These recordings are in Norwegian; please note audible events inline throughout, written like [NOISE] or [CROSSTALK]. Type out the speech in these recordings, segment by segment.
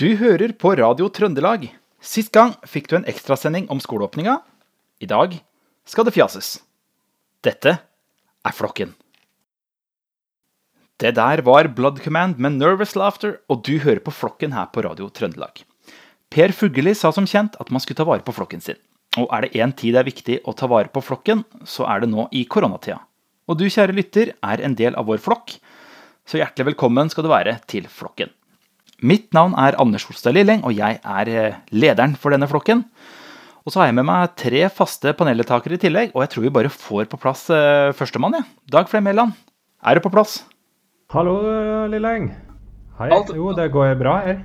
Du hører på Radio Trøndelag. Sist gang fikk du en ekstrasending om skoleåpninga. I dag skal det fjases. Dette er Flokken. Det der var Blood Command med Nervous Laughter, og du hører på Flokken her på Radio Trøndelag. Per Fugelli sa som kjent at man skulle ta vare på flokken sin. Og er det én tid det er viktig å ta vare på flokken, så er det nå i koronatida. Og du, kjære lytter, er en del av vår flokk, så hjertelig velkommen skal du være til flokken. Mitt navn er Anders Holstad Lilling, og jeg er eh, lederen for denne flokken. Og så har jeg med meg tre faste paneldeltakere i tillegg, og jeg tror vi bare får på plass uh, førstemann, jeg. Ja. Dag Flem Mæland, er du på plass? Hallo, Lilleng. Hei. Alt. Jo, det går bra her.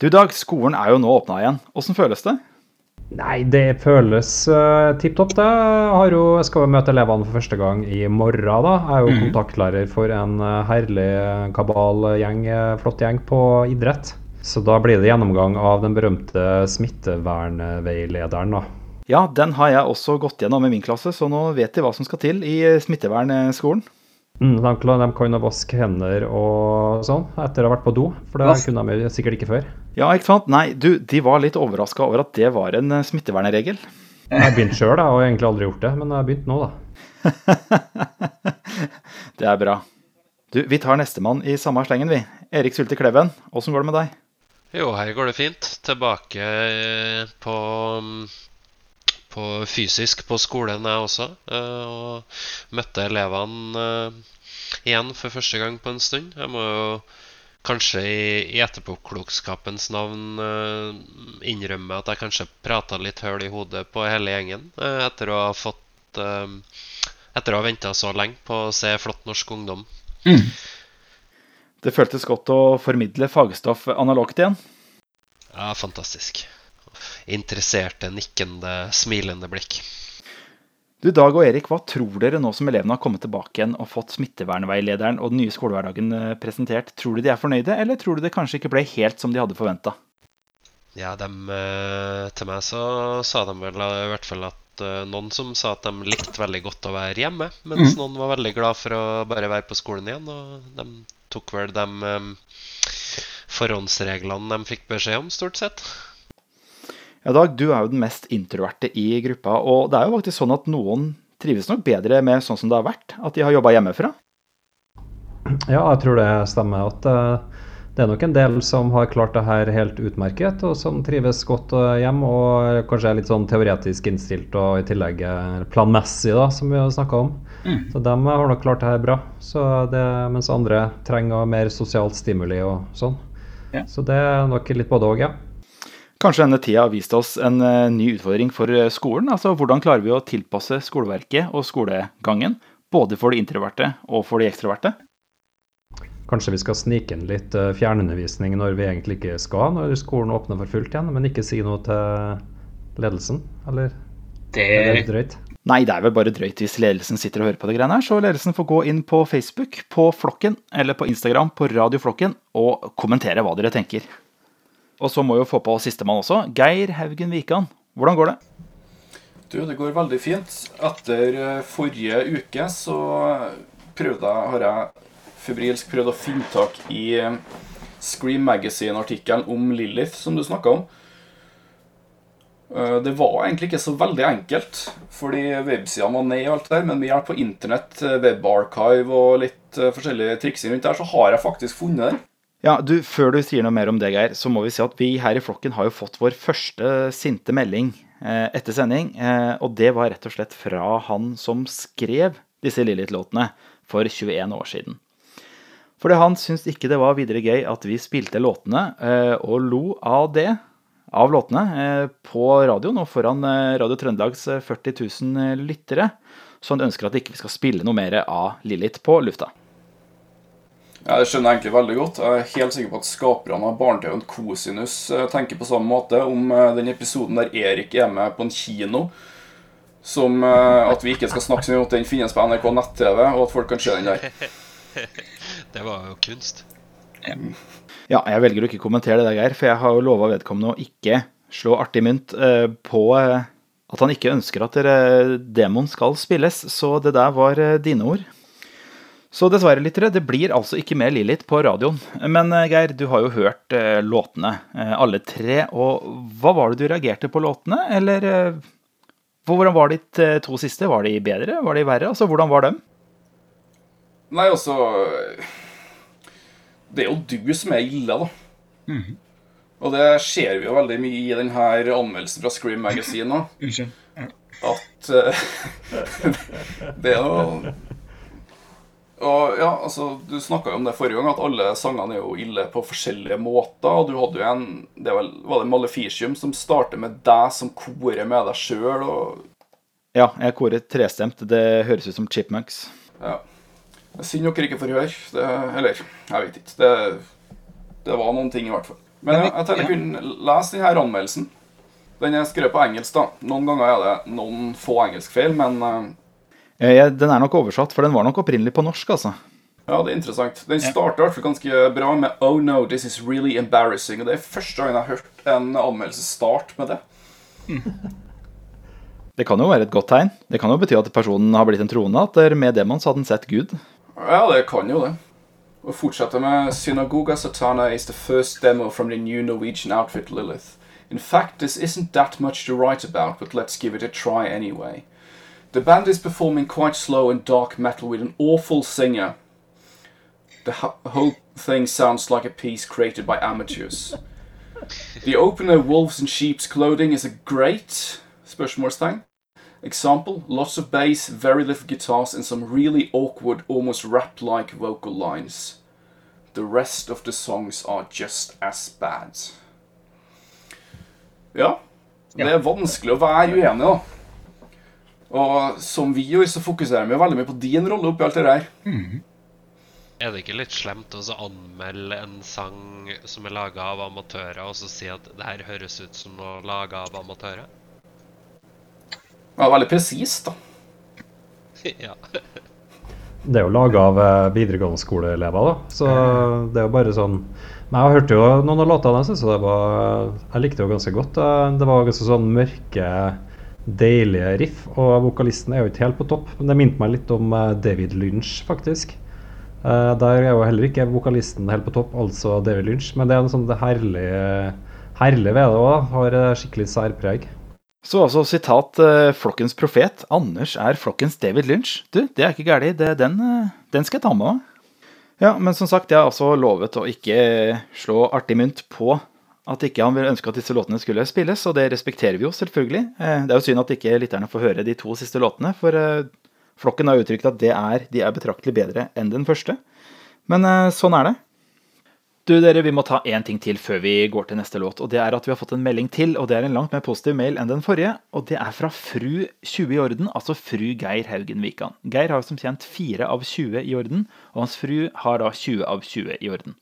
Du Dag, skolen er jo nå åpna igjen. Åssen føles det? Nei, det føles uh, tipp topp, det. Jeg, jo, jeg skal jo møte elevene for første gang i morgen. da. Jeg er jo mm. kontaktlærer for en uh, herlig kabal gjeng, uh, flott gjeng på idrett. Så da blir det gjennomgang av den berømte smittevernveilederen, da. Ja, den har jeg også gått gjennom i min klasse, så nå vet de hva som skal til i smittevernskolen. Mm, de, de kan jo vaske hender og sånn etter å ha vært på do, for det kunne de sikkert ikke før. Ja, ikke sant? Nei, du, de var litt overraska over at det var en eh, smittevernregel. Jeg har begynt sjøl, har egentlig aldri gjort det, men jeg har begynt nå, da. [LAUGHS] det er bra. Du, vi tar nestemann i samme slengen, vi. Erik Sylte Kleven, åssen går det med deg? Jo, her går det fint. Tilbake eh, på på fysisk på skolen, jeg også. Eh, og møtte elevene igjen for første gang på en stund. Jeg må jo kanskje i, etterpåklokskapens navn uh, innrømme at jeg kanskje prata litt høl i hodet på hele gjengen uh, etter å ha fått uh, Etter å ha venta så lenge på å se flott norsk ungdom. Mm. Det føltes godt å formidle fagstoff analogt igjen? Ja, fantastisk interesserte, nikkende, smilende blikk. Du Dag og Erik, hva tror dere nå som elevene har kommet tilbake igjen og fått smittevernveilederen og den nye skolehverdagen eh, presentert? Tror du de er fornøyde, eller tror du det kanskje ikke ble helt som de hadde forventa? Ja, dem, eh, til meg så sa de vel i hvert fall at eh, noen som sa at de likte veldig godt å være hjemme, mens mm. noen var veldig glad for å bare være på skolen igjen. Og de tok vel de forhåndsreglene de fikk beskjed om, stort sett. Ja, Dag, du er jo den mest introverte i gruppa, og det er jo faktisk sånn at noen trives nok bedre med sånn som det har vært, at de har jobba hjemmefra? Ja, jeg tror det stemmer. at uh, det er nok en del som har klart det her helt utmerket, og som trives godt uh, hjem, og kanskje er litt sånn teoretisk innstilt og i tillegg planmessig, da, som vi har snakka om. Mm. Så de har nok klart det her bra. Det, mens andre trenger mer sosialt stimuli og sånn. Ja. Så det er nok litt både òg, ja. Kanskje denne tida har vist oss en uh, ny utfordring for uh, skolen. Altså Hvordan klarer vi å tilpasse skoleverket og skolegangen, både for de introverte og for de ekstroverte? Kanskje vi skal snike inn litt uh, fjernundervisning når vi egentlig ikke skal, når skolen åpner for fullt igjen, men ikke si noe til ledelsen? Eller det... er det drøyt? Nei, det er vel bare drøyt hvis ledelsen sitter og hører på det greiene her. Så ledelsen får gå inn på Facebook, på Flokken, eller på Instagram på Radio Flokken og kommentere hva dere tenker. Og så må vi jo få på sistemann også. Geir Haugen Wikan, hvordan går det? Du, det går veldig fint. Etter eh, forrige uke så prøvde har jeg febrilsk prøvd å finne tak i eh, Scream Magazine-artikkelen om Lilith, som du snakka om. Eh, det var egentlig ikke så veldig enkelt, fordi websidene var ned og alt der, men med hjelp på internett, webarchive og litt forskjellige triksing rundt der, så har jeg faktisk funnet den. Ja, du, Før du sier noe mer om det, Geir, så må vi si at vi her i flokken har jo fått vår første sinte melding eh, etter sending. Eh, og det var rett og slett fra han som skrev disse Lilith-låtene for 21 år siden. Fordi han syntes ikke det var videre gøy at vi spilte låtene eh, og lo av det, av låtene, eh, på radioen og foran eh, Radio Trøndelags 40 eh, 000 lyttere. Så han ønsker at ikke vi skal spille noe mer av Lilith på lufta. Ja, Det skjønner jeg egentlig veldig godt. Jeg er helt sikker på at skaperne av barne-TV-en Cosinus eh, tenker på samme måte om eh, den episoden der Erik er med på en kino. Som eh, at vi ikke skal snakke så mye om at den finnes på NRK nett-TV, og at folk kan se den der. [LAUGHS] Det var jo kunst. Ja, jeg velger å ikke kommentere det, der, Geir, for jeg har jo lova vedkommende å ikke slå artig mynt på at han ikke ønsker at dere demon skal spilles. Så det der var dine ord. Så dessverre, lyttere, det blir altså ikke mer Lilith på radioen. Men eh, Geir, du har jo hørt eh, låtene, eh, alle tre. Og hva var det du reagerte på låtene? Eller eh, hvordan var de t- to siste? Var de bedre? Var de verre? Altså, hvordan var dem? Nei, altså Det er jo du som er ille, da. Og det ser vi jo veldig mye i denne anmeldelsen fra Scream Magazine nå. Unnskyld. At eh, [LAUGHS] det er noe Og ja, altså, Du snakka om det forrige gang, at alle sangene er jo ille på forskjellige måter. Og du hadde jo en det Var, Var det Maleficium som starter med deg som korer med deg sjøl? Og Ja, jeg korer trestemt. Det høres ut som Chipmunks. ja. Synd dere ikke får høre. Det, eller, jeg vet ikke. Det, det var noen ting, i hvert fall. Men ja, jeg, tenkte jeg kunne lese denne anmeldelsen. Den er skrevet på engelsk, da. Noen ganger er det noen få engelskfeil, men Eh, jeg- Den er nok oversatt, for den var nok opprinnelig på norsk, altså. ja, det er interessant. Den starta fall ganske bra med Oh no, this is really embarrassing. Og det er første gang jeg har hørt en anmeldelse start med det. [LAUGHS] Det kan jo være et godt tegn. Det kan jo bety at personen har blitt en troende, at med demon så hadde den sett Gud. Ja, det kan jo det. Og fortsetter med Synagoga Satana is the first demo from the new Norwegian outfit Lilith. In fact, this isn't that much to write about, but let's give it a try anyway. The band is performing quite slow and dark metal with an awful singer. The ho- whole thing sounds like a piece created by amateurs. [LAUGHS] The opener, Wolves in Sheep's Clothing, is a great spørsmålstegn. Example, lots of bass, very little guitars, and some really awkward, almost rap-like vocal lines. The rest of the songs are just as bad. Ja, det er vanskelig å være uenig, da. Og som vi gjør, så fokuserer vi veldig mye på din rolle oppi alt det der. Er det ikke litt slemt å anmelde en sang som er laga av amatører, og så si at det her høres ut som noe laga av amatører? Ja, veldig presist, da. [LAUGHS] ja. Det er jo laga av eh, videregående skoleelever, da. Så det er jo bare sånn Men jeg hørte jo noen av låtene, jeg synes det var Jeg likte det jo ganske godt. Eh, Det var ganske sånn mørke, deilige riff. Og vokalisten er jo ikke helt på topp, men det minte meg litt om eh, David Lynch, faktisk. Eh, Der er jo heller ikke vokalisten helt på topp, altså David Lynch. Men det er en sånn herlig, herlige ved det òg. Har eh, skikkelig særpreg. Så altså sitat flokkens profet. Anders er flokkens David Lynch. Du, det er ikke galt. Den, den skal jeg ta med meg. Ja, men som sagt, jeg har altså lovet å ikke slå artig mynt på at ikke han ville ønske at disse låtene skulle spilles, og det respekterer vi jo selvfølgelig. Eh, Det er jo synd at ikke lytterne får høre de to siste låtene, for eh, flokken har uttrykt at er, de er betraktelig bedre enn den første. Men eh, sånn er det. Du dere, Vi må ta én ting til før vi går til neste låt. og Det er at vi har fått en melding til, og det er en langt mer positiv mail enn den forrige. og Det er fra fru 20 i orden, altså fru Geir Haugen Wikan. Geir har som kjent 4 av 20 i orden, og hans fru har da 20 av 20 i orden.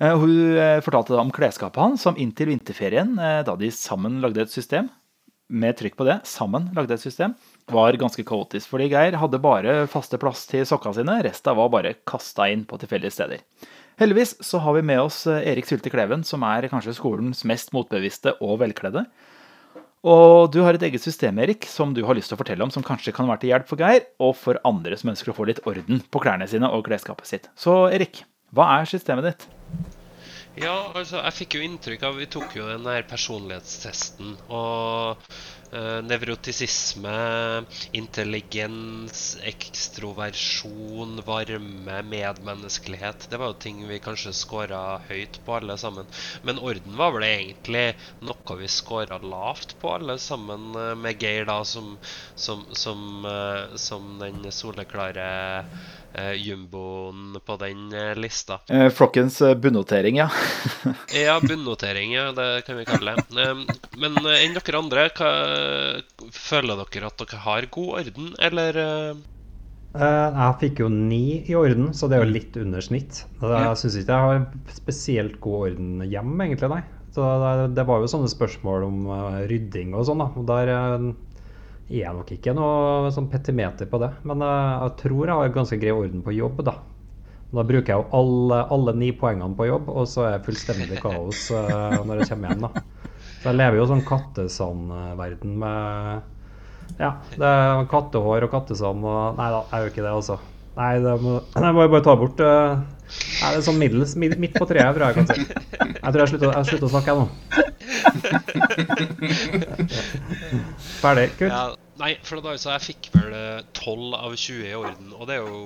Eh, Hun eh, fortalte om klesskapet hans, som inntil vinterferien, eh, da de sammen lagde et system, med trykk på det, sammen lagde et system, var ganske kaotisk. Fordi Geir hadde bare faste plass til sokka sine, resten var bare kasta inn på tilfeldige steder. Heldigvis så har vi med oss Erik Sylte Kleven, som er kanskje skolens mest motbevisste og velkledde. Og du har et eget system Erik, som du har lyst til å fortelle om, som kanskje kan være til hjelp for Geir, og for andre som ønsker å få litt orden på klærne sine og klesskapet sitt. Så Erik, hva er systemet ditt? Ja, altså, jeg fikk jo inntrykk av Vi tok jo den der personlighetstesten. Og nevrotisisme, intelligens, ekstroversjon, varme, medmenneskelighet. Det var jo ting vi kanskje scora høyt på, alle sammen. Men orden var vel egentlig noe vi scora lavt på, alle sammen, eh, med Geir da som, som, som, eh, som den soleklare eh, jumboen på den eh, lista. Eh, Flokkens eh, bunnotering, ja. [LAUGHS] Ja, bunnotering, ja, det kan vi kalle det. Men eh, enn dere andre, hva, føler dere at dere har god orden, eller eh, Eh, jeg fikk jo ni i orden, så det er jo litt under snitt. Jeg syns ikke jeg har spesielt god orden hjem, egentlig, nei. Så det, det var jo sånne spørsmål om eh, rydding og sånn, da. Og der eh, er jeg nok ikke noe sånn petimeter på det. Men eh, jeg tror jeg har ganske grei orden på jobb, da. Da bruker jeg jo alle, alle ni poengene på jobb, og så er jeg fullstendig kaos eh, når jeg kommer hjem, da. Så jeg lever jo sånn kattesandverden med ja, det er kattehår og kattesand og Nei da, jeg gjør ikke det, altså. Nei, det må, [CLEARS THROAT] nei, må jeg bare ta bort uh, Nei, det er sånn middels, midt, på treet, tror jeg jeg kan si. Jeg tror jeg slutter, jeg slutter å snakke, jeg nå. [LAUGHS] Ferdig. Kult. Ja, nei, for da jeg fikk vel eh, 12 av 20 i orden, og det er jo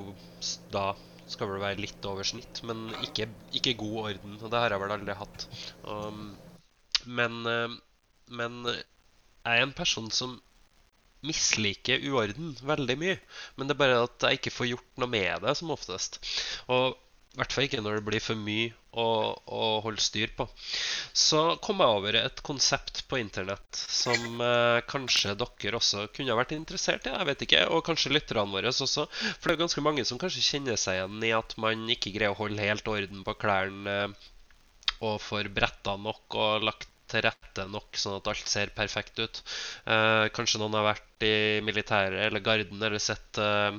da skal vel være litt over snitt, men ikke, ikke god orden, og det har jeg vel aldri hatt. Um, men, eh, men jeg er en person som misliker uorden veldig mye. Men det er bare at jeg ikke får gjort noe med det, som oftest. Og i hvert fall ikke når det blir for mye å, å holde styr på. Så kom jeg over et konsept på internett som eh, kanskje dere også kunne vært interessert i. Jeg vet ikke, Og kanskje lytterne våre også. For det er ganske mange som kanskje kjenner seg igjen i at man ikke greier å holde helt orden på klærne eh, og får bretta nok og lagt til rette nok, sånn at alt ser perfekt ut. Eh, kanskje noen har vært i militæret eller Garden eller sett eh,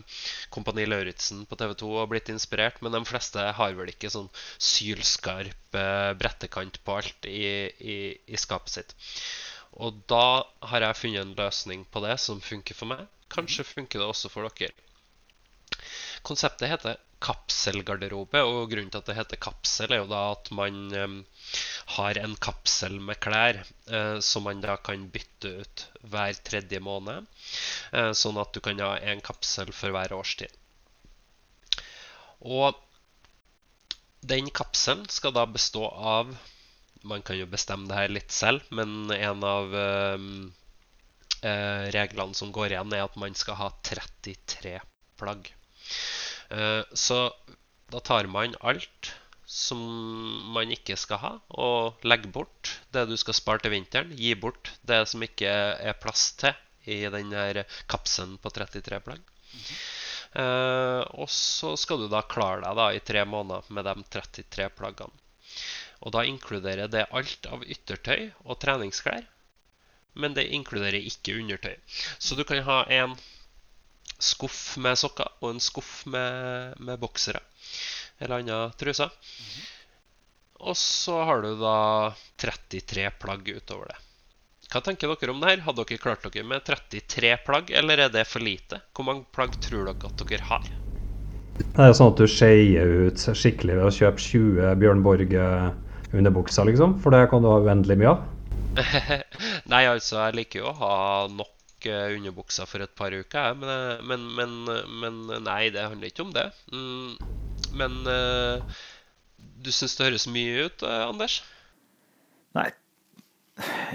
Kompani Lauritzen på TV 2 og blitt inspirert, men de fleste har vel ikke sånn sylskarp eh, brettekant på alt i, i, i skapet sitt. Og da har jeg funnet en løsning på det som funker for meg. Kanskje funker det også for dere. Konseptet heter kapselgarderobe, og grunnen til at det heter kapsel, er jo da at man eh, har en kapsel med klær eh, som man da kan bytte ut hver tredje måned. Eh, sånn at du kan ha en kapsel for hver årstid. Og den kapselen skal da bestå av Man kan jo bestemme det her litt selv, men en av eh, eh, reglene som går igjen, er at man skal ha 33 plagg. Eh, Så da tar man alt som man ikke skal ha, og legge bort det du skal spare til vinteren. Gi bort det som ikke er plass til i den kapselen på 33 plagg. Eh, og så skal du da klare deg da i tre måneder med de 33 plaggene. Og da inkluderer det alt av yttertøy og treningsklær, men det inkluderer ikke undertøy. Så du kan ha en skuff med sokker og en skuff med, med boksere eller andre truser. Og så har du da 33 plagg utover det. Hva tenker dere om det her? Hadde dere klart dere med 33 plagg, eller er det for lite? Hvor mange plagg tror dere at dere har? Det er jo sånn at du skeier ut skikkelig ved å kjøpe 20 Bjørn Borg-underbukser, liksom. For det kan du ha uendelig mye av. [LAUGHS] Nei, altså, jeg liker jo å ha nok eh, underbukser for et par uker. Men, eh, men, men, men nei, det handler ikke om det. Mm, men uh, du syns det høres mye ut, eh, Anders? Nei,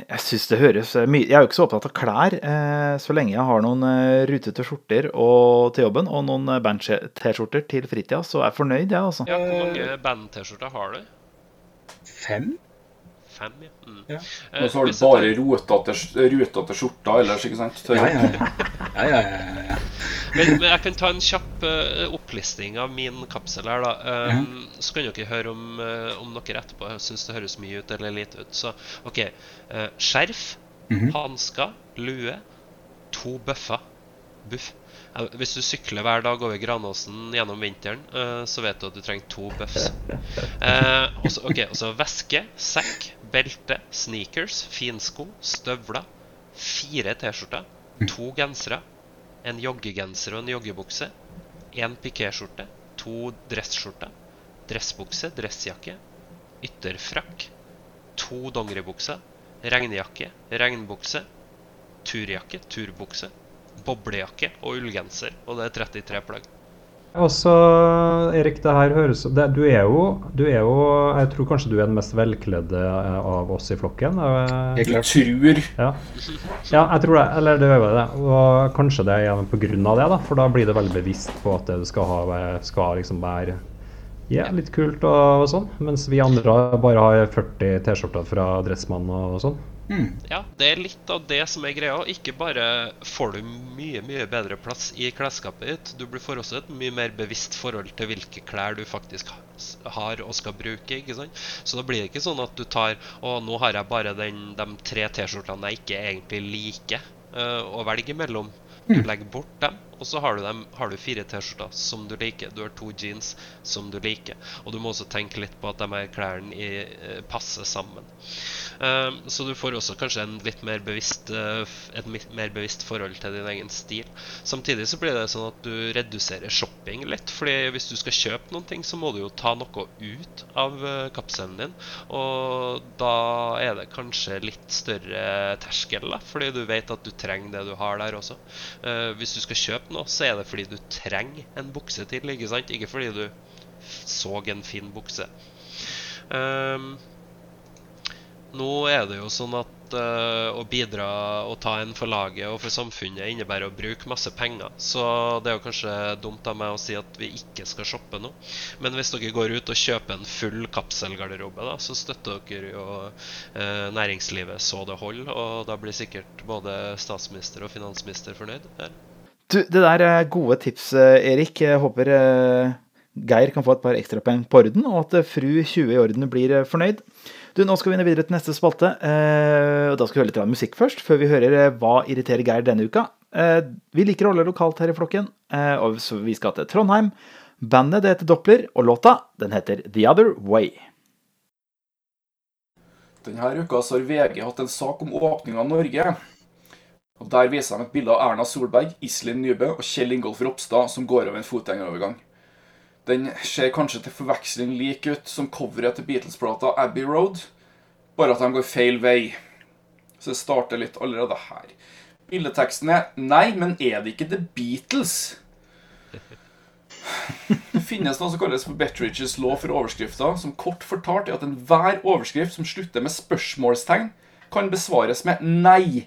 jeg syns det høres eh, mye Jeg er jo ikke så opptatt av klær, eh, så lenge jeg har noen rutete skjorter og, til jobben og noen band-T-skjorter til fritida, så er jeg fornøyd, jeg, altså. Ja, Hvor mange band-T-skjorter har du? Fem? Fem, ja. Mm. Ja. Eh, Og så har du bare ruta til skjorta ellers, ikke sant? Ja, ja, [LAUGHS] ja. ja, ja, ja, ja. Men, men jeg kan ta en kjapp uh, opplisting av min kapsel her, da. Um, Så kan dere høre om, uh, om dere etterpå syns det høres mye ut eller lite ut. Så OK. Uh, skjerf, Mhm. hansker, lue, to bøffer. Buff. Hvis du sykler hver dag over Granåsen gjennom vinteren, eh, så vet du at du trenger to buffs. Eh, også, ok, også væske, sekk, belte, sneakers, finsko, støvler, fire T-skjorter, to gensere, en joggegenser og en joggebukse, en pikéskjorte, to dressskjorter, dressbukse, dressjakke, ytterfrakk, to dongeribukser, regnjakke, regnbukse, turjakke, turbukse, boblejakke og ullgenser. Og det er 33 plagg. Og så, Erik, det her høres det, du, er jo, du er jo Jeg tror kanskje du er den mest velkledde eh, av oss i flokken. eh, Du tror Ja. ja, jeg tror det. Eller det er jo det. Og kanskje det er av det, da. For da blir det veldig bevisst på at det du skal ha, skal liksom være ja, litt kult og, og sånn. Mens vi andre bare har 40 T-skjorter fra Dressmann og sånn. Mm. Ja, det er litt av det som er greia. Ikke bare får du mye mye bedre plass i klesskapet ditt, du blir- får også et mye mer bevisst forhold til hvilke klær du faktisk har og skal bruke. ikke sant? Så da blir det ikke sånn at du tar Å, nå har jeg bare den, de tre T-skjortene jeg ikke egentlig liker, uh, å velge mellom. Du legger bort dem, og så har du, dem, har du fire T-skjorter som du liker. Du har to jeans som du liker. Og du må også tenke litt på at de her klærne eh, passer sammen. Um, så du får også kanskje en litt mer bevisst, uh, et mer bevisst forhold til din egen stil. Samtidig så blir det sånn at du reduserer shopping litt. fordi hvis du skal kjøpe noen ting, så må du jo ta noe ut av uh, kapselen din. Og da er det kanskje litt større terskel, da, fordi du vet at du trenger det du har der også. Uh, hvis du skal kjøpe noe, så er det fordi du trenger en bukse til, ikke sant? Ikke fordi du så en fin bukse. Um, nå er det jo sånn at uh, å bidra og ta en for laget og for samfunnet innebærer å bruke masse penger. Så det er jo kanskje dumt av meg å si at vi ikke skal shoppe nå. Men hvis dere går ut og kjøper en full kapselgarderobe, da, så støtter dere jo uh, næringslivet så det holder. Og da blir sikkert både statsminister og finansminister fornøyd. Her. Du, det der er gode tips, Erik. Jeg håper Geir kan få et par ekstrapoeng på orden, og at fru 20 i orden blir fornøyd. Du, Nå skal vi inn videre til neste spalte. Eh, og Da skal vi høre litt musikk først, før vi hører eh, Hva irriterer Geir denne uka. Eh, vi liker å holde lokalt her i flokken, eh, og så vi skal til Trondheim. Bandet det heter Doppler, og låta den heter The Other Way. Denne uka har VG hatt en sak om åpninga av Norge. Og Der viser de et bilde av Erna Solberg, Iselin Nybø og Kjell Ingolf Ropstad som går over en fotgjengerovergang. Den ser kanskje til forveksling lik ut som coveret til Beatles-plata Abbey Road, bare at de går feil vei. Så det starter litt allerede her. Bildeteksten er 'Nei, men er det ikke The Beatles?' Det finnes noe som kalles for Betteridges lov for overskrifter, som kort fortalt er at enhver overskrift som slutter med spørsmålstegn, kan besvares med 'nei'.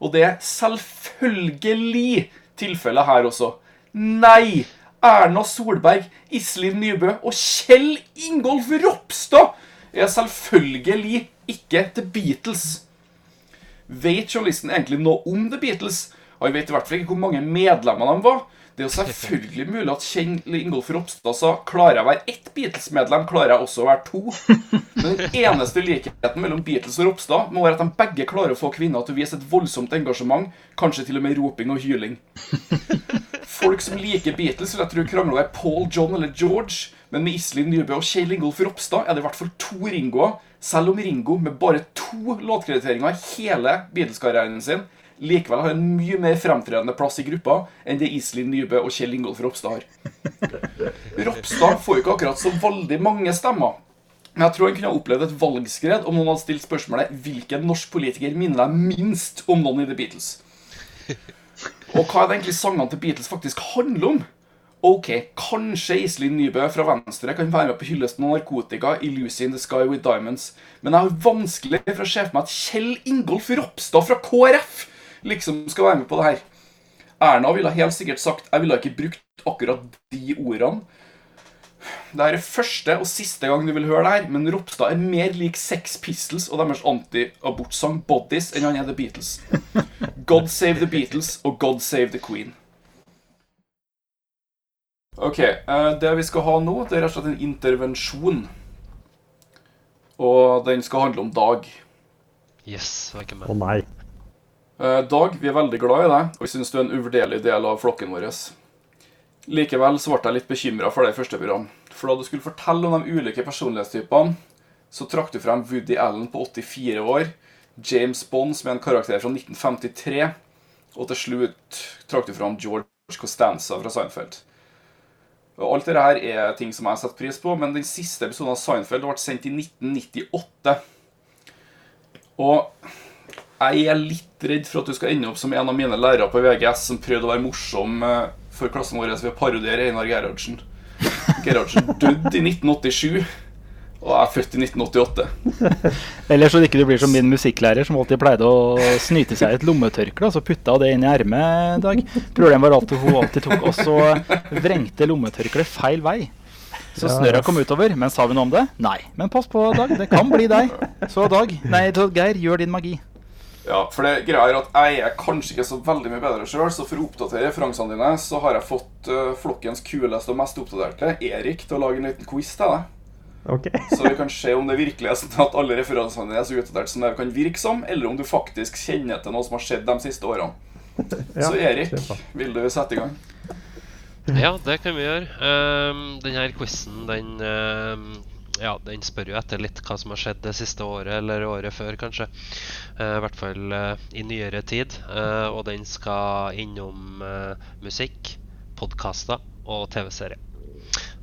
Og det er selvfølgelig tilfellet her også. Nei! Erna Solberg, Iselin Nybø og Kjell Ingolf Ropstad er selvfølgelig ikke The Beatles. Vet journalisten egentlig noe om The Beatles? Han vet i hvert fall ikke hvor mange medlemmer de var. Det er jo selvfølgelig mulig at Kjell Ingolf Ropstad sa klarer jeg å være ett Beatles-medlem, klarer jeg også å være to. Men den eneste likheten mellom Beatles og Ropstad må være at de begge klarer å få kvinner til å vise et voldsomt engasjement, kanskje til og med roping og hyling. Folk som liker Beatles, vil jeg tro krangler over Paul, John eller George. Men med Iselin Nybø og Kjell Ingolf Ropstad er det i hvert fall to Ringoer. Selv om Ringo med bare to låtkrediteringer i hele Beatles-karrieren sin likevel har en mye mer fremtredende plass i gruppa enn det Iselin Nybø og Kjell Ingolf Ropstad har. Ropstad får jo ikke akkurat så veldig mange stemmer. Men jeg tror han kunne ha opplevd et valgskred om noen hadde stilt spørsmålet hvilken norsk politiker minner deg minst om noen i The Beatles. Og hva er det egentlig sangene til Beatles faktisk handler om? Ok, kanskje Iselin Nybø fra Venstre kan være med på hyllesten av narkotika i 'Lucy in the Sky with Diamonds', men jeg har vanskelig for å se for meg at Kjell Ingolf Ropstad fra KrF liksom skal være med på det her. Erna ville helt sikkert sagt 'jeg ville ikke brukt akkurat de ordene'. Det er første og siste gang du vil høre det her, men Ropstad er mer lik Sex Pistols og deres anti-abortsang 'Bodies' enn han er The Beatles. God save the Beatles og God save the Queen. Ok, Det vi skal ha nå, det er rett og slett en intervensjon. Og den skal handle om Dag. Yes, Å med. Nei. Dag, vi er veldig glad i deg, og vi syns du er en uvurderlig del av flokken vår. Likevel så ble jeg litt bekymra for det i første program. For da du skulle fortelle om de ulike personlighetstypene, så trakk du frem Woody Allen på 84 år, James Bond som er en karakter fra 1953, og til slutt trakk du frem George Costanza fra Seinfeld. Og Alt dette er ting som jeg har satt pris på, men den siste episoden av Seinfeld ble sendt i 1998. Og jeg er litt redd for at du skal ende opp som en av mine lærere på VGS som prøvde å være morsom for klassen vår ved å parodiere Einar Gerhardsen. Gerhardsen døde i 1987. Og jeg er født i 1988. [LAUGHS] Eller så ikke du blir som min musikklærer, som alltid pleide å snyte seg i et lommetørkle, og så putta det inn i ermet en dag. Problemet var at hun alltid tok og så vrengte lommetørkleet feil vei. Så snørra kom utover. Men sa vi noe om det? Nei. Men pass på, Dag. Det kan bli deg. Så Dag, nei, Geir, gjør din magi. Ja, for det greia er at jeg er kanskje ikke så veldig mye bedre sjøl, så for å oppdatere referansene dine, så har jeg fått uh, flokkens kuleste og mest oppdaterte, Erik, til å lage en liten quiz til deg. Okay. [LAUGHS] så vi kan se om det virkelig er sånn at alle referansene dine er så utdatert som det kan virke som, eller om du faktisk kjenner til noe som har skjedd de siste årene. ja, så Erik, vil du sette i gang? Ja, det kan vi gjøre. Um, denne quizen den um, ja, den spør jo etter litt hva som har skjedd det siste året, eller året før, kanskje. Eh, I hvert fall eh, i nyere tid. Eh, og den skal innom eh, musikk, podkaster og TV-serier.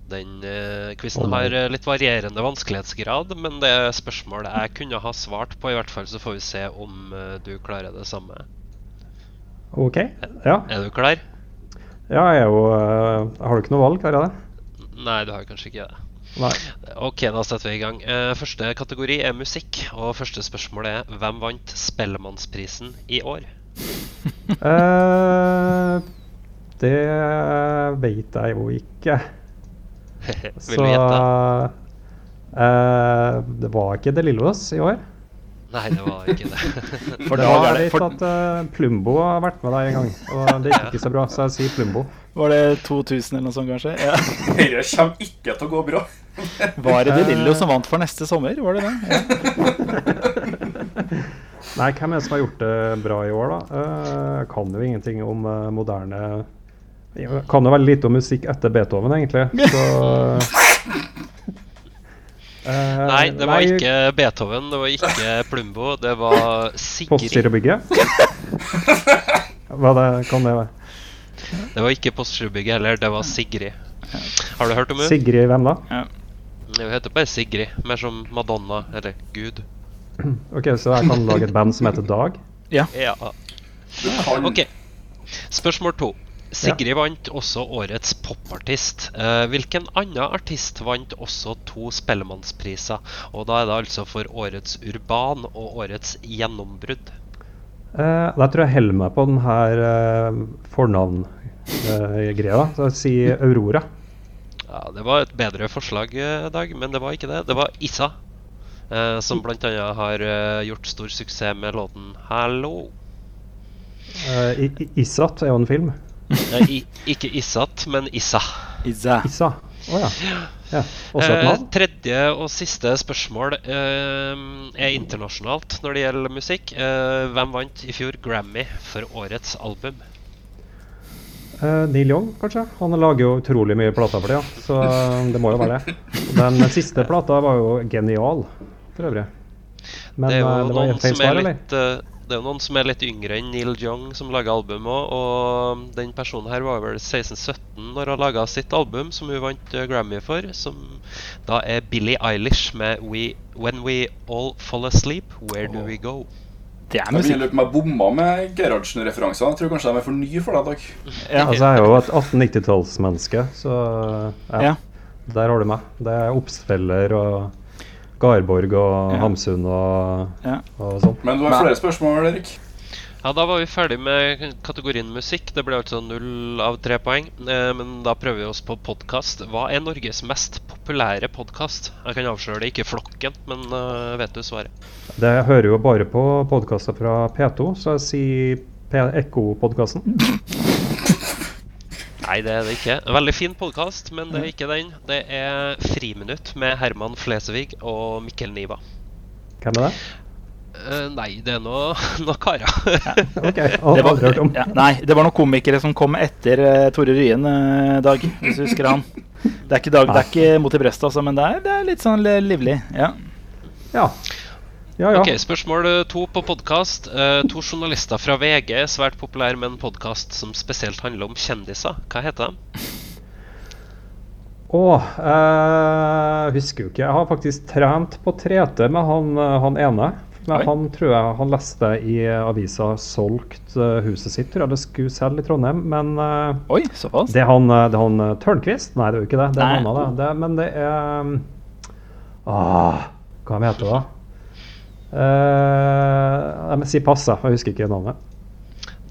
Den uh, quizen har eh, litt varierende vanskelighetsgrad, men det er spørsmål jeg kunne ha svart på. I hvert fall så får vi se om eh, du klarer det samme. OK. Ja. Er du klar? ja, jeg er jo eh, Har du ikke noe valg, har jeg det? Nei, du har kanskje ikke det. Nei. Ok, da setter vi i gang. Eh, første kategori er musikk. Og første spørsmål er hvem vant Spellemannsprisen i år? uh, [LAUGHS] det vet jeg jo ikke. [LAUGHS] Vil du gjette? Uh, Det var ikke De Lillos i år. Nei, det var ikke det. [LAUGHS] For da er jeg det, vet for, at uh, Plumbo har vært med der en gang, og det gikk ikke så bra, så jeg sier Plumbo. Var det 2000 eller noe sånt, kanskje? Ja. [LAUGHS] Dette kommer ikke til å gå bra. Var det De Lillo som vant for neste sommer? Var det det? Ja. [LAUGHS] Nei, hvem er det som har gjort det bra i år, da? Eh, Jeg kan jo ingenting om eh, moderne Jeg kan jo veldig lite om musikk etter Beethoven, egentlig. Så Uh, [LAUGHS] Nei, det var nei, ikke Beethoven, det var ikke Plumbo, det var Sigrid. Postgirobygget? Hva det kan det være? Det var ikke Postgirobygget heller, det var Sigrid. Har du hørt om henne? Sigrid hvem da? Hun heter bare Sigrid, mer som Madonna eller Gud. [CLEARS THROAT] Ok, Så jeg kan lage et band som heter Dag? Ja. ja. Ok. Spørsmål to. Sigrid vant også årets popartist. Eh, hvilken annen artist vant også to Spellemannspriser? Og da er det altså for årets urban og årets gjennombrudd. Eh, da tror jeg heller meg på den her uh, fornavngreia. så si sier Aurora. Ja, Det var et bedre forslag, eh, Dag, men det var ikke det. Det var Issa. Uh, som bl.a. har eh, gjort stor suksess med låten 'Hallo'. Eh, I- I- Isat er jo en film. Eh, i, ikke Issat, men Issa. Isa. Issa. Oh, ja. [LAUGHS] ja. Eh, tredje og siste spørsmål eh, er internasjonalt når det gjelder musikk. Eh, hvem vant i fjor Grammy for årets album? Eh, Neil Young, kanskje? Han lager jo utrolig mye plater for det, ja. så eh, det må jo være det. Den siste plata var jo genial, for øvrig. Men det jo det var noen feil svar, eller? litt det er jo noen som er litt yngre enn Neil Young, som lager album òg. Og den personen her var vel 16-17 når han laga sitt album, som hun vant eh, Grammy for. Som da er Billie Eilish med We, 'When We All Fall Asleep, Where Do We Go'. Det er Jeg musikk. lure på om jeg bomma med Gerhardsen-referansene. Jeg tror kanskje de er for nye for deg, Dag. Ja. [LAUGHS] Altså, jeg er jo et 1890-tallsmenneske, så ja, Ja. Der har du meg. Det er oppspiller og Garborg og Ja. Hamsun og, Ja. og sånn. Men du har flere spørsmål, Erik? Ja, Da var vi ferdig med kategorien musikk. Det ble altså null av tre poeng. Eh, men da prøver vi oss på podkast. Hva er Norges mest populære podkast? Jeg kan avsløre det, ikke Flokken, men uh, vet du svaret? Det jeg hører jo bare på podkaster fra P2, så jeg sier P- Ekko-podkasten. [LAUGHS] Nei, det er det ikke. Veldig fin podkast, men det er ikke den. Det er Friminutt med Herman Flesvig og Mikkel Niva. Hvem er det? Uh, nei, det er noe, [LAUGHS] noe karer. Ok, [LAUGHS] Det aldri var, ja, nei, det var noen komikere som kom etter uh, Tore Ryen, uh, Dag. Hvis du husker han. Det er ikke, Dag, det er ikke mot i brystet, altså, men det er, det er litt sånn livlig. Ja. Ja. Ja, ja. Ok, Spørsmål eh, to på podkast. to journalister fra VG er svært populære med en podkast som spesielt handler om kjendiser. Hva heter de? Å, eh, husker jo ikke. Jeg har faktisk trent på 3T med han, eh, han ene. Men Oi. han tror jeg han leste i avisa solgt eh, huset sitt, tror jeg det skulle selge i Trondheim. Men eh, Oi, såpass. det er han, eh, det er han eh, Tørnquist? Nei, det er jo ikke det. Det er Nei. annen, det. det. Men det er um, ah, Hva heter det, da? Uh, jeg må si pass, jeg. Husker ikke navnet.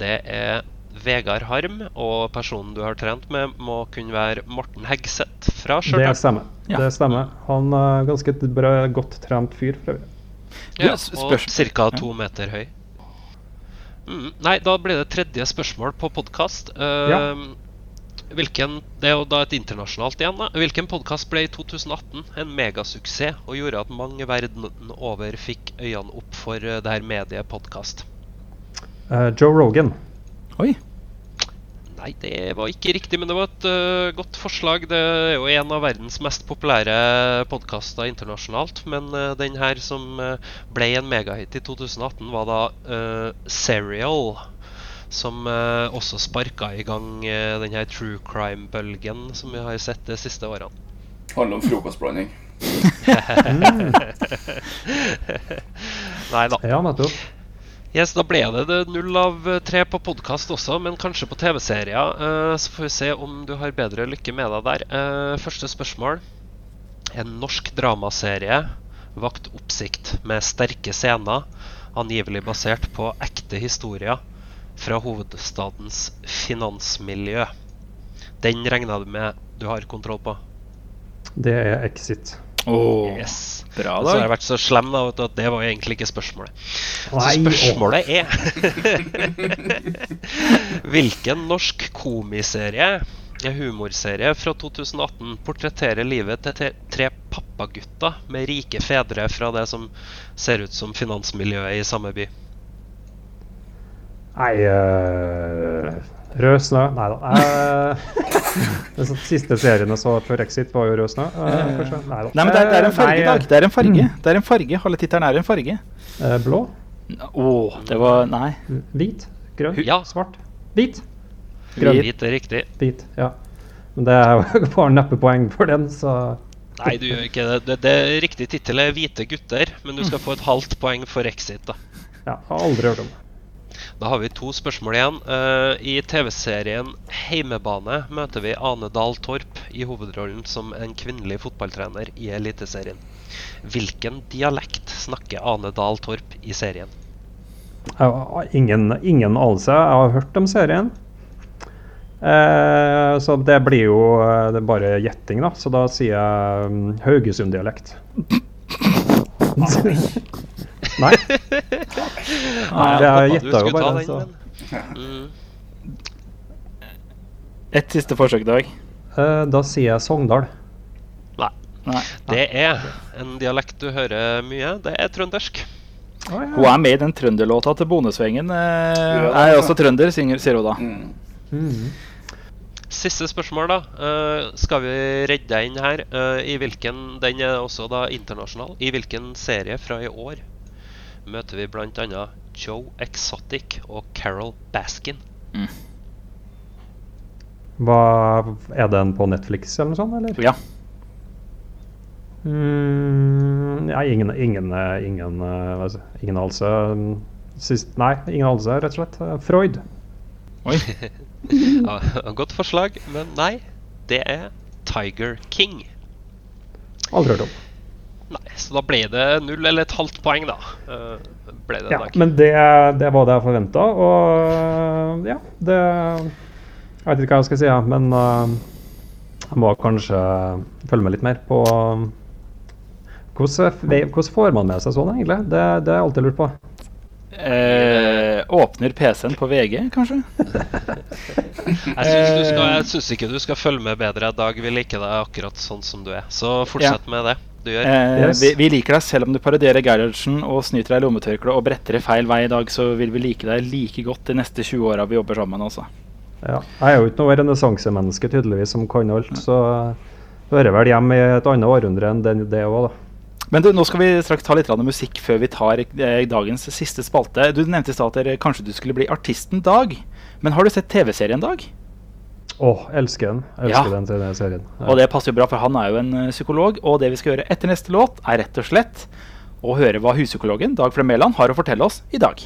Det er Vegard Harm, og personen du har trent med, må kunne være Morten Hegseth fra Det stemmer. Ja. Det stemmer. Han er ganske bra, godt trent fyr. For. Ja, og ca. to meter høy. Mm, nei, da blir det tredje spørsmål på podkast. Ja. Hvilken, det er jo da et internasjonalt igjen. da Hvilken podkast ble i 2018 en megasuksess og gjorde at mange verden over fikk øynene opp for eh, det her mediet podkast? Uh, Joe Rogan. Oi. Nei, det var ikke riktig, men det var et uh, godt forslag. Det er jo en av verdens mest populære podkaster internasjonalt. Men uh, den her som uh, ble en megahit i 2018, var da Serial. Som øh, også sparka i gang øh, den her true crime-bølgen som vi har sett de siste årene. Handler om frokostblanding. [LAUGHS] Nei da. Ja, nettopp. Yes, Da ble det, det null av eh, tre på podkast også, men kanskje på TV-serier. Eh, så får vi se om du har bedre lykke med deg der. Eh, første spørsmål. En norsk dramaserie vakt oppsikt med sterke scener, angivelig basert på ekte historier fra hovedstadens finansmiljø. Den regner du med du har kontroll på? Det er Exit. Oh, Yes. Bra, Så har jeg vært så slem da, vet du, at det var egentlig ikke spørsmålet. Så Nei, spørsmålet er [LAUGHS] Hvilken norsk komiserie, en humorserie fra 2018, portretterer livet til tre pappagutter med rike fedre fra det som ser ut som finansmiljøet i samme by? Nei uh, Rød snø? Nei da. Uh, [LAUGHS] den siste serien jeg så før Exit, var jo Rød snø. Uh, kanskje? Nei da. Nei, men det er, det er en farge, Nei, Dag. Det er en farge. Det er en farge. Halve tittelen er en farge. eh, blå? Åh, det var Nei. Hvit? Grønn? Ja. Svart? Hvit? Grønn. Hvit er riktig. Hvit, ja. Men det er jo [LAUGHS] bare neppe poeng for den, så Nei, du gjør ikke det. det, det Riktig tittel er 'Hvite gutter', men du skal [LAUGHS] få et halvt poeng for Exit. da. ja, har aldri hørt om det. Da har vi to spørsmål igjen. Eh, I TV-serien Heimebane møter vi Ane Dahl Torp i hovedrollen som en kvinnelig fotballtrener i Eliteserien. Hvilken dialekt snakker Ane Dahl Torp i serien? Jeg har ingen, ingen anelse. Jeg har hørt om serien. Eh, så det blir jo eh, det er bare gjetting, da. Så da sier jeg um, Haugesund-dialekt. Nei. [LAUGHS] Nei, jeg gjetta jo bare, den, så. Mm. Ett siste forsøk, Dag. Uh, da sier jeg Sogndal. Nei. Nei. Det er en dialekt du hører mye. Det er trøndersk. Hun er med i den trønderlåta til Bonesvengen. Jeg er også trønder, synger, sier hun da. Mm. Mm. Siste spørsmål, da. Uh, skal vi redde deg inn her? Uh, I hvilken, Den er også da internasjonal. I hvilken serie fra i år møter vi bl.a. Joe Exotic og Carol Baskin? Hva, er den på Netflix eller noe sånt, eller? Ja. Mm, ja, ingen, ingen, ingen, ingen anelse. Mm, Sist, nei, ingen anelse, rett og slett. Freud. Oi. [LAUGHS] Ja, godt forslag, men nei. Det er Tiger King. Aldri hørt om. Nei, Så da ble det null eller et halvt poeng, da. Eh, ble det Ja, Dag. men det, det var det jeg forventa, og ja, det Jeg vet ikke hva jeg skal si, ja, men eh, jeg må kanskje følge med litt mer på eh, hvordan, hvordan får man med seg sånn, egentlig? Det, det har jeg alltid lurt på. Eh, åpner PC-en på VG, kanskje? [LAUGHS] Jeg syns, ikke du skal følge med bedre. Dag vil like deg akkurat sånn som du er. Så fortsett med det. Eh, Yes. vi, vi liker deg selv om du parodierer Gerhardsen og snyter deg i lommetørkleet og bretter i feil vei i dag, så vil vi like deg like godt de neste 20 åra vi jobber sammen. Også. Ja, jeg er jo ikke noe renessansemenneske tydeligvis som kan alt, så jeg hører vel hjemme i et annet århundre enn det, det òg, da. Men du, nå skal vi straks ta litt musikk før vi tar eh, dagens siste spalte. Du nevnte i stad at dere, kanskje du skulle bli artisten Dag. Men har du sett TV-serien Dag? Åh, elsker den. Elsker Ja. den den serien. Ja. Og det passer jo bra, for han er jo en eh, psykolog. Og det vi skal gjøre etter neste låt, er rett og slett å høre hva huspsykologen Dag Flem Mæland har å fortelle oss i dag.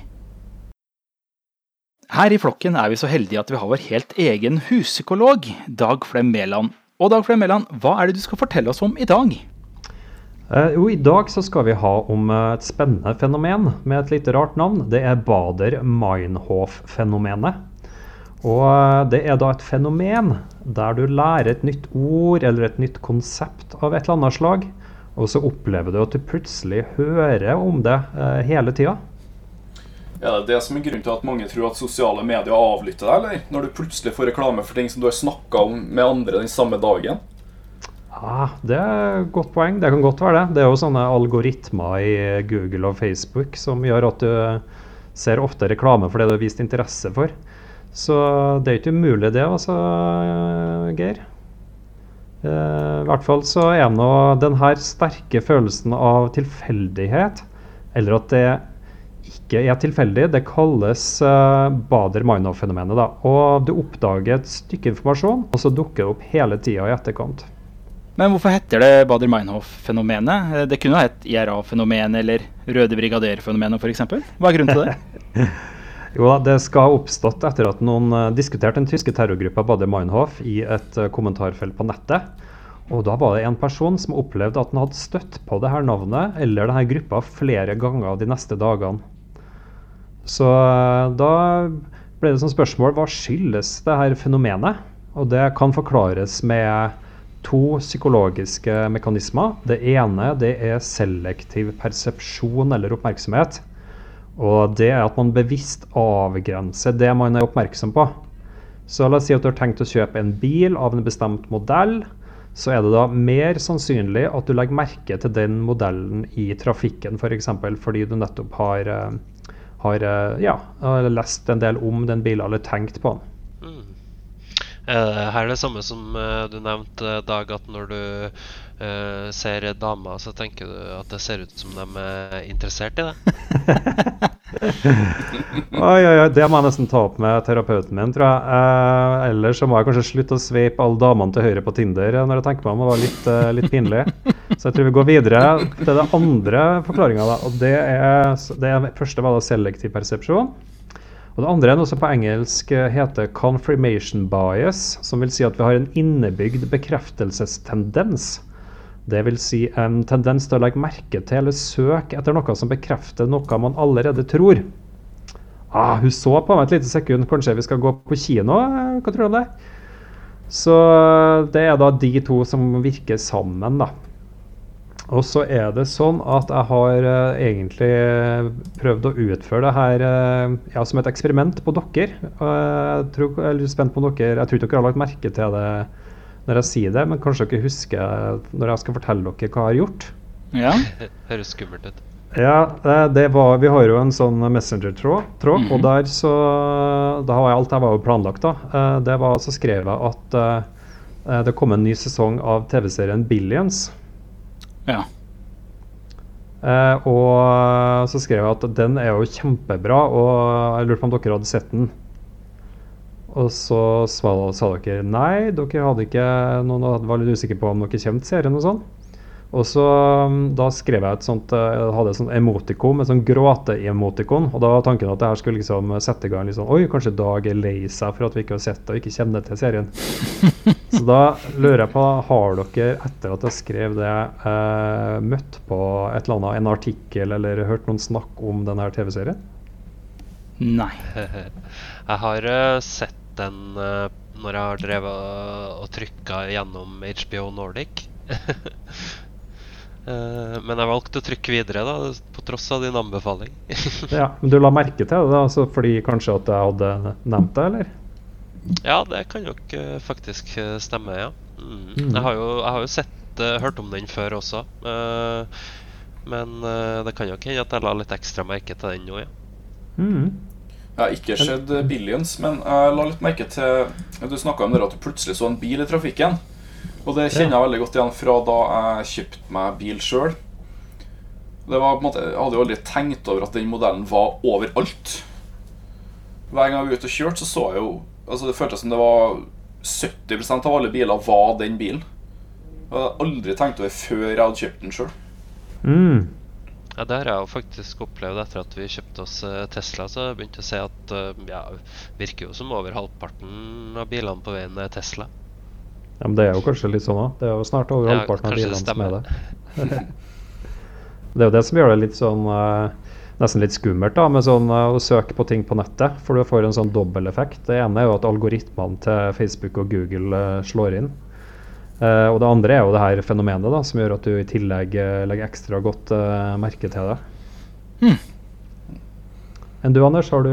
Her i flokken er vi så heldige at vi har vår helt egen huspsykolog, Dag Flem Mæland. Og Dag Flem Mæland, hva er det du skal fortelle oss om i dag? Eh, jo, I dag så skal vi ha om eh, et spennende fenomen med et litt rart navn. Det er Bader-Meinhof-fenomenet. Og eh, Det er da et fenomen der du lærer et nytt ord eller et nytt konsept av et eller annet slag, og så opplever du at du plutselig hører om det eh, hele tida. Er det det som er grunnen til at mange tror at sosiale medier avlytter deg, eller? Når du plutselig får reklame for ting som du har snakka om med andre den samme dagen? Ja, det er et godt poeng. Det kan godt være det. Det er jo sånne algoritmer i Google og Facebook som gjør at du ser ofte reklame for det du har vist interesse for. Så det er ikke umulig, det, altså, Geir. Eh, I hvert fall så er nå den her sterke følelsen av tilfeldighet, eller at det ikke er tilfeldig, det kalles uh, Bader-Meinhof-fenomenet. da. Og du oppdager et stykke informasjon, og så dukker det opp hele tida i etterkant. Men hvorfor heter det Bader-Meinhof-fenomenet? Eh, Det kunne jo hett IRA-fenomenet eller Røde brigader-fenomenet f.eks. Hva er grunnen til det? [LAUGHS] Jo Det skal ha oppstått etter at noen uh, diskuterte den tyske terrorgruppa Bader-Meinhof i et uh, kommentarfelt på nettet. Og da var det en person som opplevde at han hadde støtt på det her navnet eller denne gruppa flere ganger de neste dagene. Så uh, da ble det som spørsmål hva skyldes det her fenomenet? Og det kan forklares med to psykologiske mekanismer. Det ene det er selektiv persepsjon eller oppmerksomhet. Og det er at man bevisst avgrenser det man er oppmerksom på. Så la oss si at du har tenkt å kjøpe en bil av en bestemt modell. Så er det da mer sannsynlig at du legger merke til den modellen i trafikken f.eks. For eksempel, fordi du nettopp har, eh, har eh, ja, lest en del om den bilen eller tenkt på den. Mm. Eh, her er det samme som du nevnte, Dag, at når du eh, ser damer, så tenker du at det ser ut som de er interessert i det. [LAUGHS] Oi, oi, oi, det må jeg nesten ta opp med terapeuten min, tror jeg. Uh, ellers så må jeg kanskje slutte å sveipe alle damene til høyre på Tinder eh, når jeg tenker meg om. Det var litt, uh, litt pinlig. Så jeg tror vi går videre til det andre forklaringa. Og det er, det er første var da selektiv persepsjon. Og det andre er noe som på engelsk heter confirmation bias, som vil si at vi har en innebygd bekreftelsestendens. Det vil si en tendens til å legge merke til eller søke etter noe som bekrefter noe man allerede tror. Ah, hun så på meg et lite sekund. Kanskje vi skal gå på kino? Eh, Hva tror du om det? Så eh, det er da de to som virker sammen, da. Og så er det sånn at jeg har eh, egentlig prøvd å utføre det her eh, ja, som et eksperiment på dere. Og jeg, tror, jeg er litt spent på dere Jeg tror ikke dere har lagt merke til det når jeg sier det, men kanskje dere husker når jeg skal fortelle dere hva jeg har gjort. Ja. [LAUGHS] Høres skummelt ut. Ja, eh, det var, Vi har jo en sånn messenger-tråd, tråd, -hmm. og der så Da var alt jeg var jo planlagt, da. Eh, Det var så skrev jeg at eh, det kom en ny sesong av TV-serien Billions. ja. Eh, og så skrev jeg at den er jo kjempebra, og jeg lurte på om dere hadde sett den. Og så sa, sa dere nei, dere hadde ikke noen var litt usikre på om dere kjente serien og sånn. Og så um, da skrev jeg et sånt eh, jeg hadde et sånt emotikon, et sånn gråte-emotikon. Og da var tanken at det her skulle liksom sette i gang litt sånn Oi, kanskje Dag er lei seg for at vi ikke har sett det og ikke kjenner til serien. [LAUGHS] Så da lurer jeg på, har dere etter at jeg skrev det, eh, møtt på et eller annet, en artikkel eller hørt noen snakke om denne TV-serien? Nei. [LAUGHS] Jeg har eh, sett den eh, når jeg har drevet og trykka gjennom HBO Nordic. [LAUGHS] Eh, men jeg valgte å trykke videre, da, på tross av din anbefaling. [LAUGHS] Ja, men Du la merke til det, altså fordi kanskje at jeg hadde nevnt det, eller? ja, det kan nok faktisk stemme, ja. Mm. Mm. Jeg har jo, jeg har jo sett, hørt om den før også. men det kan nok hende at jeg la litt ekstra merke til den nå, ja. Mm. Jeg ikke sett eh, Billions, men jeg la litt merke til Du snakka om det at du plutselig så en bil i trafikken. Og det kjenner jeg veldig godt igjen fra da jeg kjøpte meg bil sjøl. Jeg hadde jo aldri tenkt over at den modellen var overalt. Hver gang jeg var ute og kjørte, så så jeg jo Altså Det føltes som det var 70% av alle biler var den bilen. Jeg hadde aldri tenkt over før jeg hadde kjøpt den sjøl. Mm. Ja, Det har jeg jo faktisk opplevd etter at vi kjøpte oss eh, Tesla. Så jeg begynte å se at eh, ja, virker jo som over halvparten av bilene på veien er Tesla. Ja, men det er jo kanskje litt sånn òg. Det er jo snart over Ja, halvparten av bilene som er det. [LAUGHS] det er jo det som gjør det litt sånn eh, Nesten litt skummelt da, med sånn å søke på ting på nettet. For du får en sånn dobbeleffekt. Det ene er jo at algoritmene til Facebook og Google slår inn. Eh, og det andre er jo det her fenomenet da, som gjør at du i tillegg uh, legger ekstra godt uh, merke til det. Hmm. Enn du, Anders, har du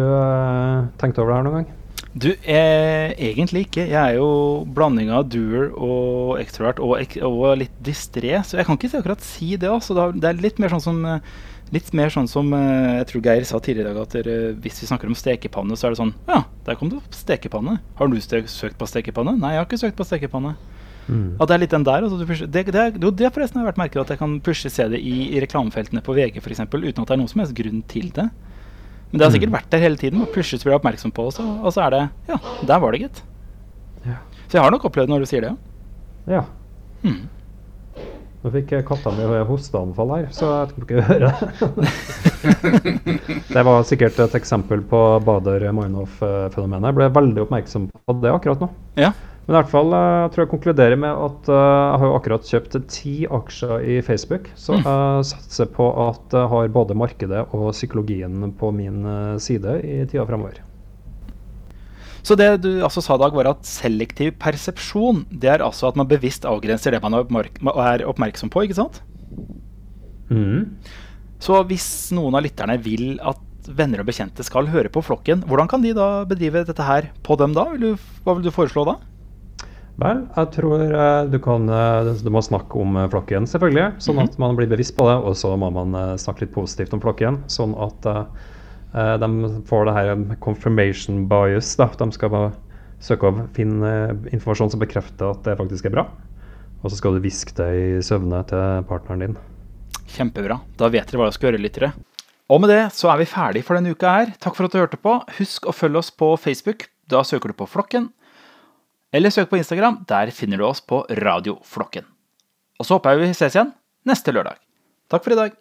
tenkt over det her noen gang? Du, eh, egentlig ikke. Jeg er jo blanding av doer og extrovert og, og litt distré, så jeg kan ikke akkurat si det. Altså. Det er- litt mer sånn som mer sånn som jeg tror Geir sa tidligere i dag, at dere, hvis vi snakker om stekepanne, så er det sånn Ja, der kom det opp stekepanne. Har du søkt på stekepanne? Nei, jeg har ikke søkt på stekepanne. Mm. At det er litt den der. Altså, det, det, jo, det forresten har vært merket at jeg kan pushe CD i, i reklamefeltene på VG f.eks. uten at det er noen som helst grunn til det. Men det har sikkert vært der hele tiden. Og pushes blir oppmerksom på, og så, og så er det Ja, der var det, gitt. Ja. Så jeg har nok opplevd når du sier det, ja. Ja. Hmm. Nå fikk katta mi hosteanfall her, så jeg tror ikke jeg hører det. [LAUGHS] det var sikkert et eksempel på Bader-Meinhof-fenomenet. Jeg ble veldig oppmerksom på det akkurat nå. Ja. Men i hvert fall eh, tror jeg konkluderer med at eh, jeg har jo akkurat kjøpt ti aksjer i Facebook. Så jeg satser på at jeg har både markedet og psykologien på min eh, side i tida fremover. Så det du altså sa, Dag, var at selektiv persepsjon det er altså at man bevisst avgrenser det man er er oppmerksom på, ikke sant? Mhm. Så hvis noen av lytterne vil at venner og bekjente skal høre på Flokken, hvordan kan de da bedrive dette her på dem da? Hva vil du foreslå da? Vel, jeg tror eh, du kan eh, Du må snakke om eh, flokken, selvfølgelig. Sånn at man blir bevisst på det. Og så må man snakke litt positivt om flokken, sånn at de får det her confirmation bias. Da. De skal bare søke å finne informasjon som bekrefter at det faktisk er bra. Og så skal du hviske det i søvne til partneren din. Kjempebra. Da vet dere hva dere skal gjøre, lyttere. Og med det så er vi ferdig for denne uka her. Takk for at du hørte på. Husk å følge oss på Facebook. Da søker du på Flokken. Eller søk på Instagram. Der finner du oss på Radio Flokken. Og så håper jeg vi ses igjen neste lørdag. Takk for i dag.